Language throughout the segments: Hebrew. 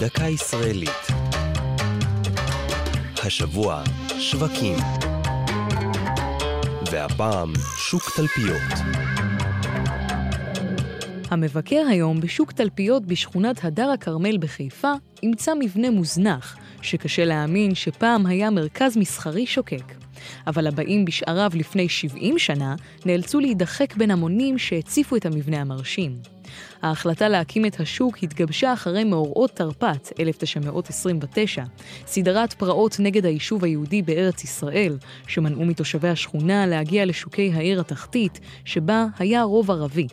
דקה ישראלית. השבוע, שווקים. והפעם, שוק תלפיות. המבקר היום בשוק תלפיות בשכונת הדר הכרמל בחיפה ימצא מבנה מוזנח, שקשה להאמין שפעם היה מרכז מסחרי שוקק. אבל הבאים בשעריו לפני 70 שנה נאלצו להידחק בין המונים שהציפו את המבנה המרשים. ההחלטה להקים את השוק התגבשה אחרי מאורעות תרפ"ט, 1929, סדרת פרעות נגד היישוב היהודי בארץ ישראל, שמנעו מתושבי השכונה להגיע לשוקי העיר התחתית, שבה היה רוב ערבי.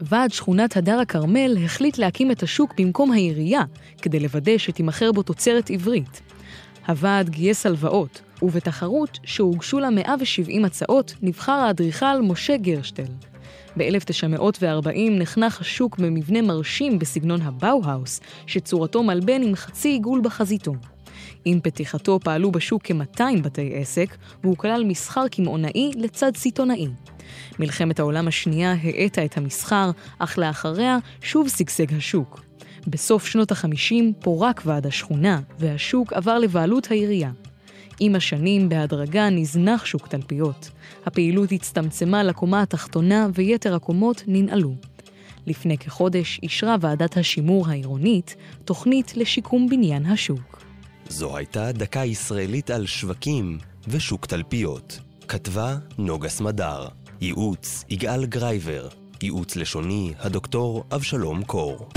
ועד שכונת הדר הכרמל החליט להקים את השוק במקום העירייה, כדי לוודא שתימכר בו תוצרת עברית. הוועד גייס הלוואות, ובתחרות שהוגשו לה 170 הצעות, נבחר האדריכל משה גרשטל. ב-1940 נחנך השוק במבנה מרשים בסגנון הבאו-האוס, שצורתו מלבן עם חצי עיגול בחזיתו. עם פתיחתו פעלו בשוק כ-200 בתי עסק, והוא כלל מסחר קמעונאי לצד סיטונאי. מלחמת העולם השנייה האטה את המסחר, אך לאחריה שוב שגשג השוק. בסוף שנות ה-50 פורק ועד השכונה, והשוק עבר לבעלות העירייה. עם השנים, בהדרגה נזנח שוק תלפיות. הפעילות הצטמצמה לקומה התחתונה ויתר הקומות ננעלו. לפני כחודש אישרה ועדת השימור העירונית תוכנית לשיקום בניין השוק. זו הייתה דקה ישראלית על שווקים ושוק תלפיות. כתבה נוגה סמדר. ייעוץ יגאל גרייבר. ייעוץ לשוני הדוקטור אבשלום קור.